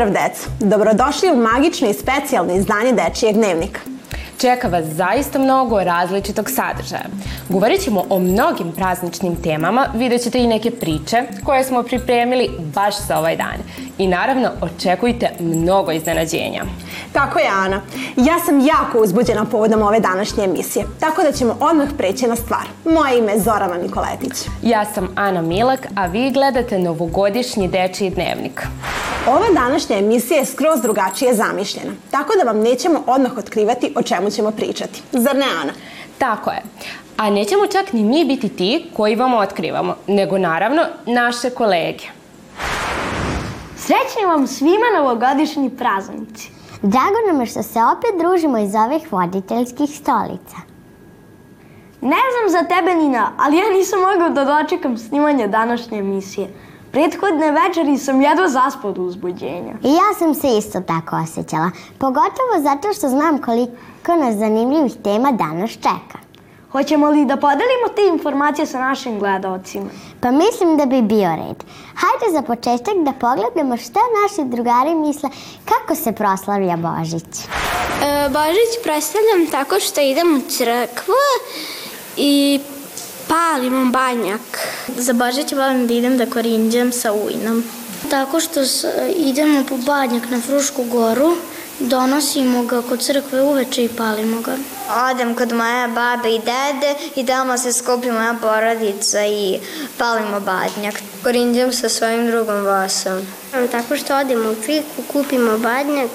Pozdrav deca! Dobrodošli u magično i specijalno izdanje Dečijeg dnevnika. Čeka vas zaista mnogo različitog sadržaja. Govorit ćemo o mnogim prazničnim temama, vidjet ćete i neke priče koje smo pripremili baš za ovaj dan. I naravno, očekujte mnogo iznenađenja. Tako je, Ana. Ja sam jako uzbuđena povodom ove današnje emisije, tako da ćemo odmah preći na stvar. Moje ime je Zorana Nikoletić. Ja sam Ana Milak, a vi gledate novogodišnji Dečiji dnevnik. Ova današnja emisija je skroz drugačije zamišljena, tako da vam nećemo odmah otkrivati o čemu ćemo pričati. Zar ne, Ana? Tako je. A nećemo čak ni mi biti ti koji vam otkrivamo, nego naravno naše kolege. Srećni vam svima novogodišnji praznici. Drago nam je što se opet družimo iz ovih voditeljskih stolica. Ne znam za tebe, Nina, ali ja nisam mogao da dočekam snimanje današnje emisije. Prethodne večeri sam jedva zaspao do uzbuđenja. I ja sam se isto tako osjećala. Pogotovo zato što znam koliko nas zanimljivih tema danas čeka. Hoćemo li da podelimo te informacije sa našim gledalcima? Pa mislim da bi bio red. Hajde za početak da pogledamo šta naši drugari misle kako se proslavlja Božić. E, Božić proslavljam tako što idem u crkvu i palimo banjak. Za Božić volim da idem da korinđam sa ujnom. Tako što idemo po banjak na Frušku goru, Donosimo ga kod crkve uveče i palimo ga. Odem kod moje babe i dede i tamo se skupi moja porodica i palimo badnjak. Korindijam sa svojim drugom Vasom. Tako što odemo u crkvu, kupimo badnjak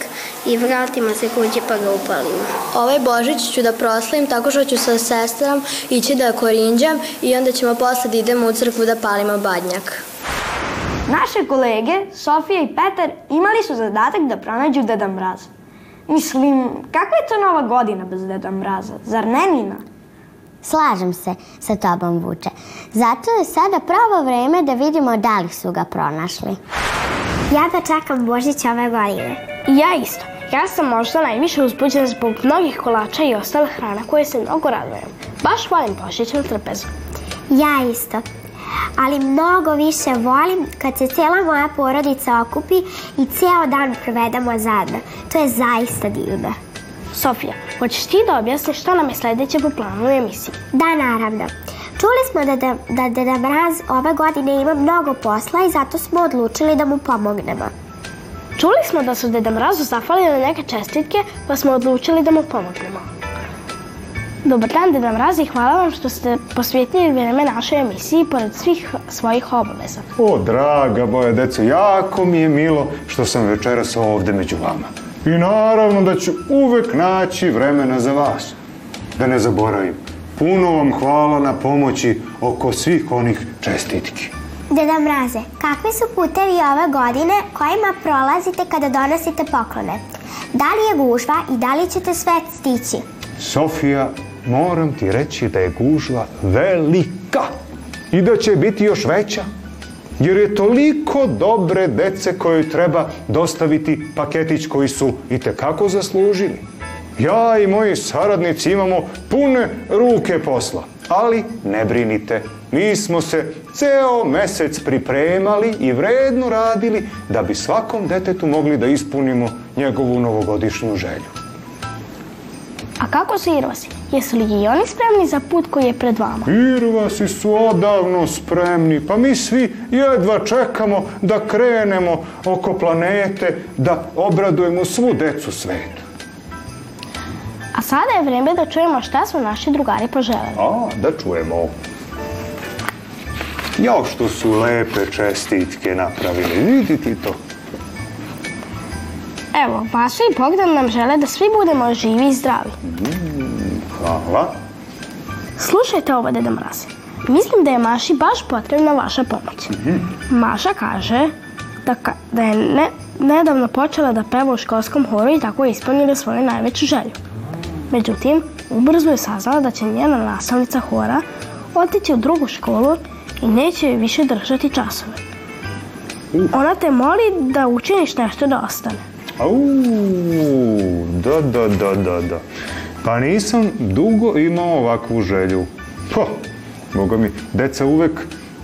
i vratimo se kući pa ga upalimo. Ovaj Božić ću da proslavim tako što ću sa sestrom ići da korinđam i onda ćemo posle da idemo u crkvu da palimo badnjak. Naše kolege, Sofija i Petar, imali su zadatak da pronađu Deda Mraza. Mislim, kakva je to nova godina bez Deda Mraza? Zar ne, Nina? Slažem se sa tobom, Vuče. Zato je sada pravo vreme da vidimo da li su ga pronašli. Ja da čekam Božić ove godine. Ja isto. Ja sam možda najviše uzbuđena zbog mnogih kolača i ostale hrana koje se mnogo radujem. Baš volim Božićnu trpezu. Ja isto ali mnogo više volim kad se cela moja porodica okupi i ceo dan provedemo zajedno. To je zaista divno. Sofija, hoćeš ti da objasniš šta nam je sledeće po planu u emisiji? Da, naravno. Čuli smo da, da, da Deda Mraz ove godine ima mnogo posla i zato smo odlučili da mu pomognemo. Čuli smo da su Deda Mrazu zafalile neke čestitke pa smo odlučili da mu pomognemo. Dobar dan, Deda Mraz i hvala vam što ste posvetili vreme našoj emisiji pored svih svojih obaveza. O, draga moja deca, jako mi je milo što sam večeras ovde među vama. I naravno da ću uvek naći vremena za vas. Da ne zaboravim, puno vam hvala na pomoći oko svih onih čestitki. Deda Mraze, kakvi su putevi ove godine kojima prolazite kada donosite poklone? Da li je gužva i da li ćete sve stići? Sofija moram ti reći da je gužva velika i da će biti još veća, jer je toliko dobre dece koje treba dostaviti paketić koji su i tekako zaslužili. Ja i moji saradnici imamo pune ruke posla, ali ne brinite, mi smo se ceo mesec pripremali i vredno radili da bi svakom detetu mogli da ispunimo njegovu novogodišnju želju. A kako su Irvasi? Jesu li i oni spremni za put koji je pred vama? Irvasi su odavno spremni, pa mi svi jedva čekamo da krenemo oko planete, da obradujemo svu decu sveta. A sada je vreme da čujemo šta su naši drugari poželeli. A, da čujemo. Jao što su lepe čestitke napravili, vidite to. Evo, Vaso i Bogdan nam žele da svi budemo živi i zdravi. Mm, hvala. Slušajte ovo, Deda Mraze. Mislim da je Maši baš potrebna vaša pomoć. Mm -hmm. Maša kaže da, ka, da je ne, nedavno počela da peva u školskom horu i tako je ispunila svoju najveću želju. Međutim, ubrzo je saznala da će njena nastavnica hora otići u drugu školu i neće joj više držati časove. Uh. Ona te moli da učiniš nešto da ostane. Au, da, da, da, da, da. Pa nisam dugo imao ovakvu želju. Po, boga mi, deca uvek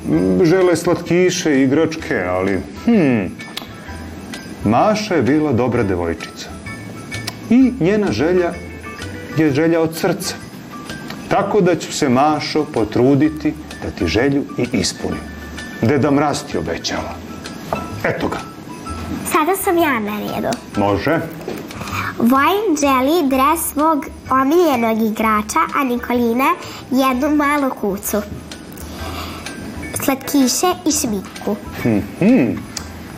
mm, žele slatkiše, i igračke, ali, hmm, Maša je bila dobra devojčica. I njena želja je želja od srca. Tako da ću se Mašo potruditi da ti želju i ispunim. Deda Mraz ti obećava. Eto ga. Sada sam ja na redu. Može. Vojn želi dres svog omiljenog igrača, a Nikolina jednu malu kucu. Slatkiše i šminku. Hmm, hmm.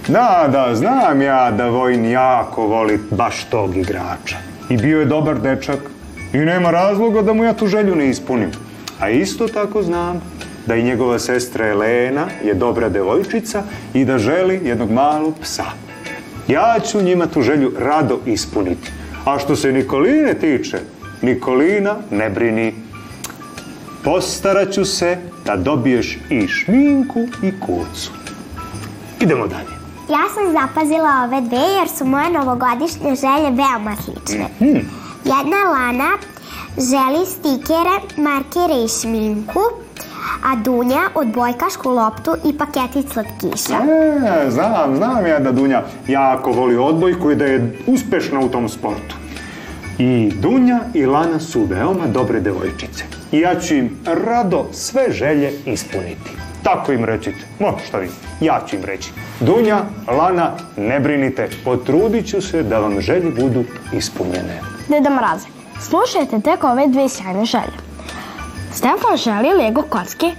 Da, da, znam ja da Vojn jako voli baš tog igrača. I bio je dobar dečak. I nema razloga da mu ja tu želju ne ispunim. A isto tako znam da i njegova sestra Elena je dobra devojčica i da želi jednog malog psa. Ja ću njima tu želju rado ispuniti. A što se Nikoline tiče, Nikolina ne brini. Postaraću se da dobiješ i šminku i kurcu. Idemo dalje. Ja sam zapazila ove dve jer su moje novogodišnje želje veoma slične. Mm. Jedna Lana želi stikere, markere i šminku, a Dunja odbojkašku loptu i paketić slatkiša. E, znam, znam ja da Dunja jako voli odbojku i da je uspešna u tom sportu. I Dunja i Lana su veoma dobre devojčice. I ja ću im rado sve želje ispuniti. Tako im recite. Mo, šta vi? Ja ću im reći. Dunja, Lana, ne brinite. Potrudit ću se da vam želje budu ispunjene. Deda Mraze, slušajte tek ove dve sjajne želje. Stefan želi Lego kocke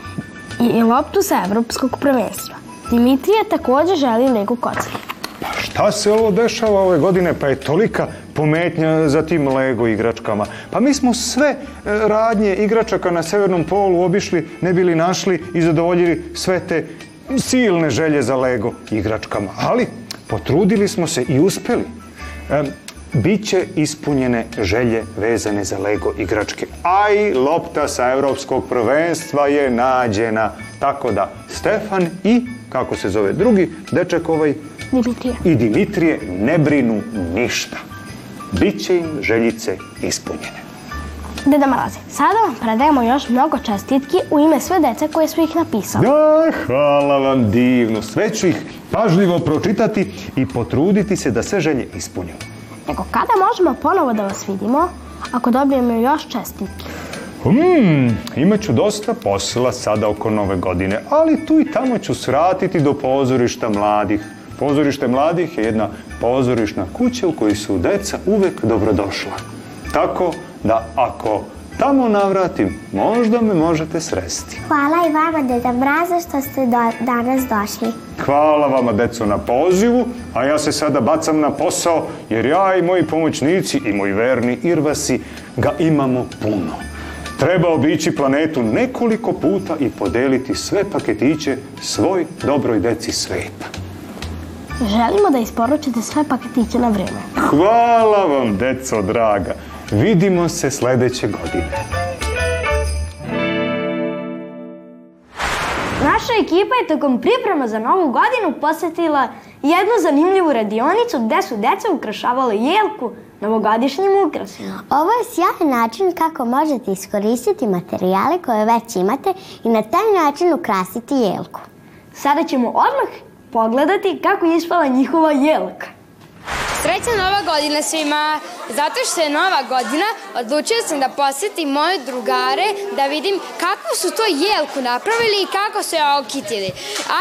i loptu sa evropskog prvenstva. Dimitrija takođe želi Lego kocke. Pa šta se ovo dešava ove godine, pa je tolika pometnja za tim Lego igračkama. Pa mi smo sve e, radnje igračaka na Severnom polu obišli, ne bili našli i zadovoljili sve te silne želje za Lego igračkama. Ali potrudili smo se i uspeli. E, Biće ispunjene želje vezane za Lego igračke. A i lopta sa evropskog prvenstva je nađena. Tako da Stefan i, kako se zove drugi, dečak ovaj Dimitrije. i Dimitrije ne brinu ništa. Biće im željice ispunjene. Deda Mraze, sada vam predajemo još mnogo čestitki u ime sve dece koje su ih napisali. Da, hvala vam divno. Sve ću ih pažljivo pročitati i potruditi se da sve želje ispunju nego kada možemo ponovo da vas vidimo, ako dobijemo još čestitke. Hmm, imaću dosta posla sada oko nove godine, ali tu i tamo ću sratiti do pozorišta mladih. Pozorište mladih je jedna pozorišna kuća u kojoj su deca uvek dobrodošla. Tako da ako tamo navratim, možda me možete sresti. Hvala i vama, deda Mraza, što ste do, danas došli. Hvala vama, deco, na pozivu, a ja se sada bacam na posao, jer ja i moji pomoćnici i moji verni Irvasi ga imamo puno. Treba obići planetu nekoliko puta i podeliti sve paketiće svoj dobroj deci sveta. Želimo da isporučite sve paketiće na vrijeme. Hvala vam, deco draga. Vidimo se sledeće godine. Naša ekipa je tokom priprema za novu godinu posetila jednu zanimljivu radionicu gde su deca ukrašavala jelku novogodišnjim ukrasima. Ovo je sjajan način kako možete iskoristiti materijale koje već imate i na taj način ukrasiti jelku. Sada ćemo odmah pogledati kako je ispala njihova jelka. Srećna nova godina svima! Zato što je nova godina, odlučio sam da posetim moje drugare, da vidim kako su to jelku napravili i kako su je okitili.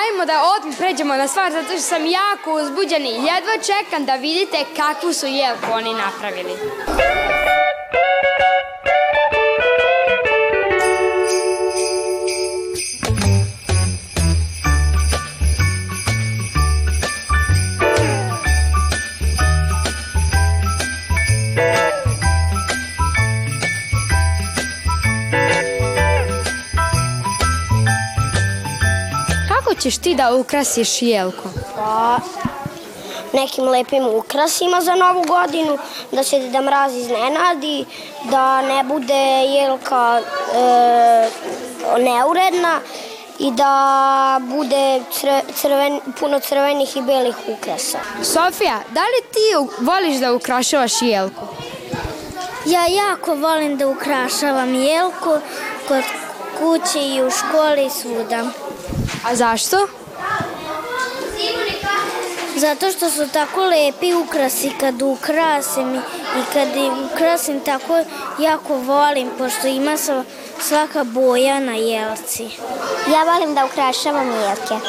Ajmo da odmah pređemo na stvar, zato što sam jako uzbuđen i jedva čekam da vidite kakvu su jelku oni napravili. ćeš ti da ukrasiš jelko? Pa, nekim lepim ukrasima za novu godinu, da se Deda Mraz iznenadi, da ne bude jelka e, neuredna i da bude crven, puno crvenih i belih ukrasa. Sofija, da li ti voliš da ukrašavaš jelku? Ja jako volim da ukrašavam jelku kod kuće i u školi svuda. A zašto? Zato što su tako lepi ukrasi kad ukrasim i kad ukrasim tako jako volim pošto ima svaka boja na jelci. Ja volim da ukrašavam jelke.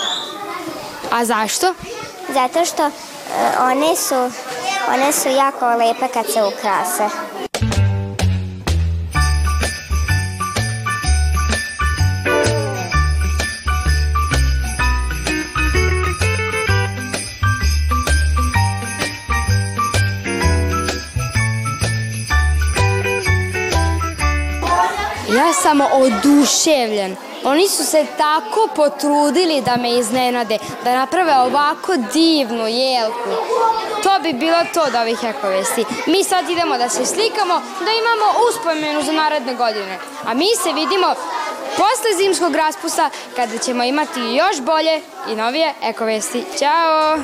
A zašto? Zato što e, one su, one su jako lepe kad se ukrase. samo oduševljen. Oni su se tako potrudili da me iznenade, da naprave ovako divnu jelku. To bi bilo to da ovih ekovesti. Mi sad idemo da se slikamo, da imamo uspomenu za naredne godine. A mi se vidimo posle zimskog raspusta kada ćemo imati još bolje i novije ekovesti. Ćao!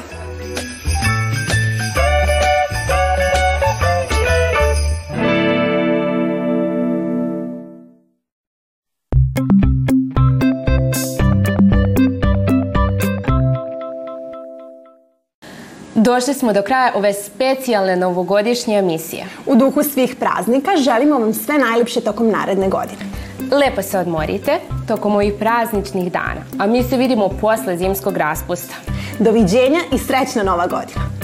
Došli smo do kraja ove specijalne novogodišnje emisije. U duhu svih praznika želimo vam sve najljepše tokom naredne godine. Lepo se odmorite tokom ovih prazničnih dana, a mi se vidimo posle zimskog raspusta. Doviđenja i srećna nova godina!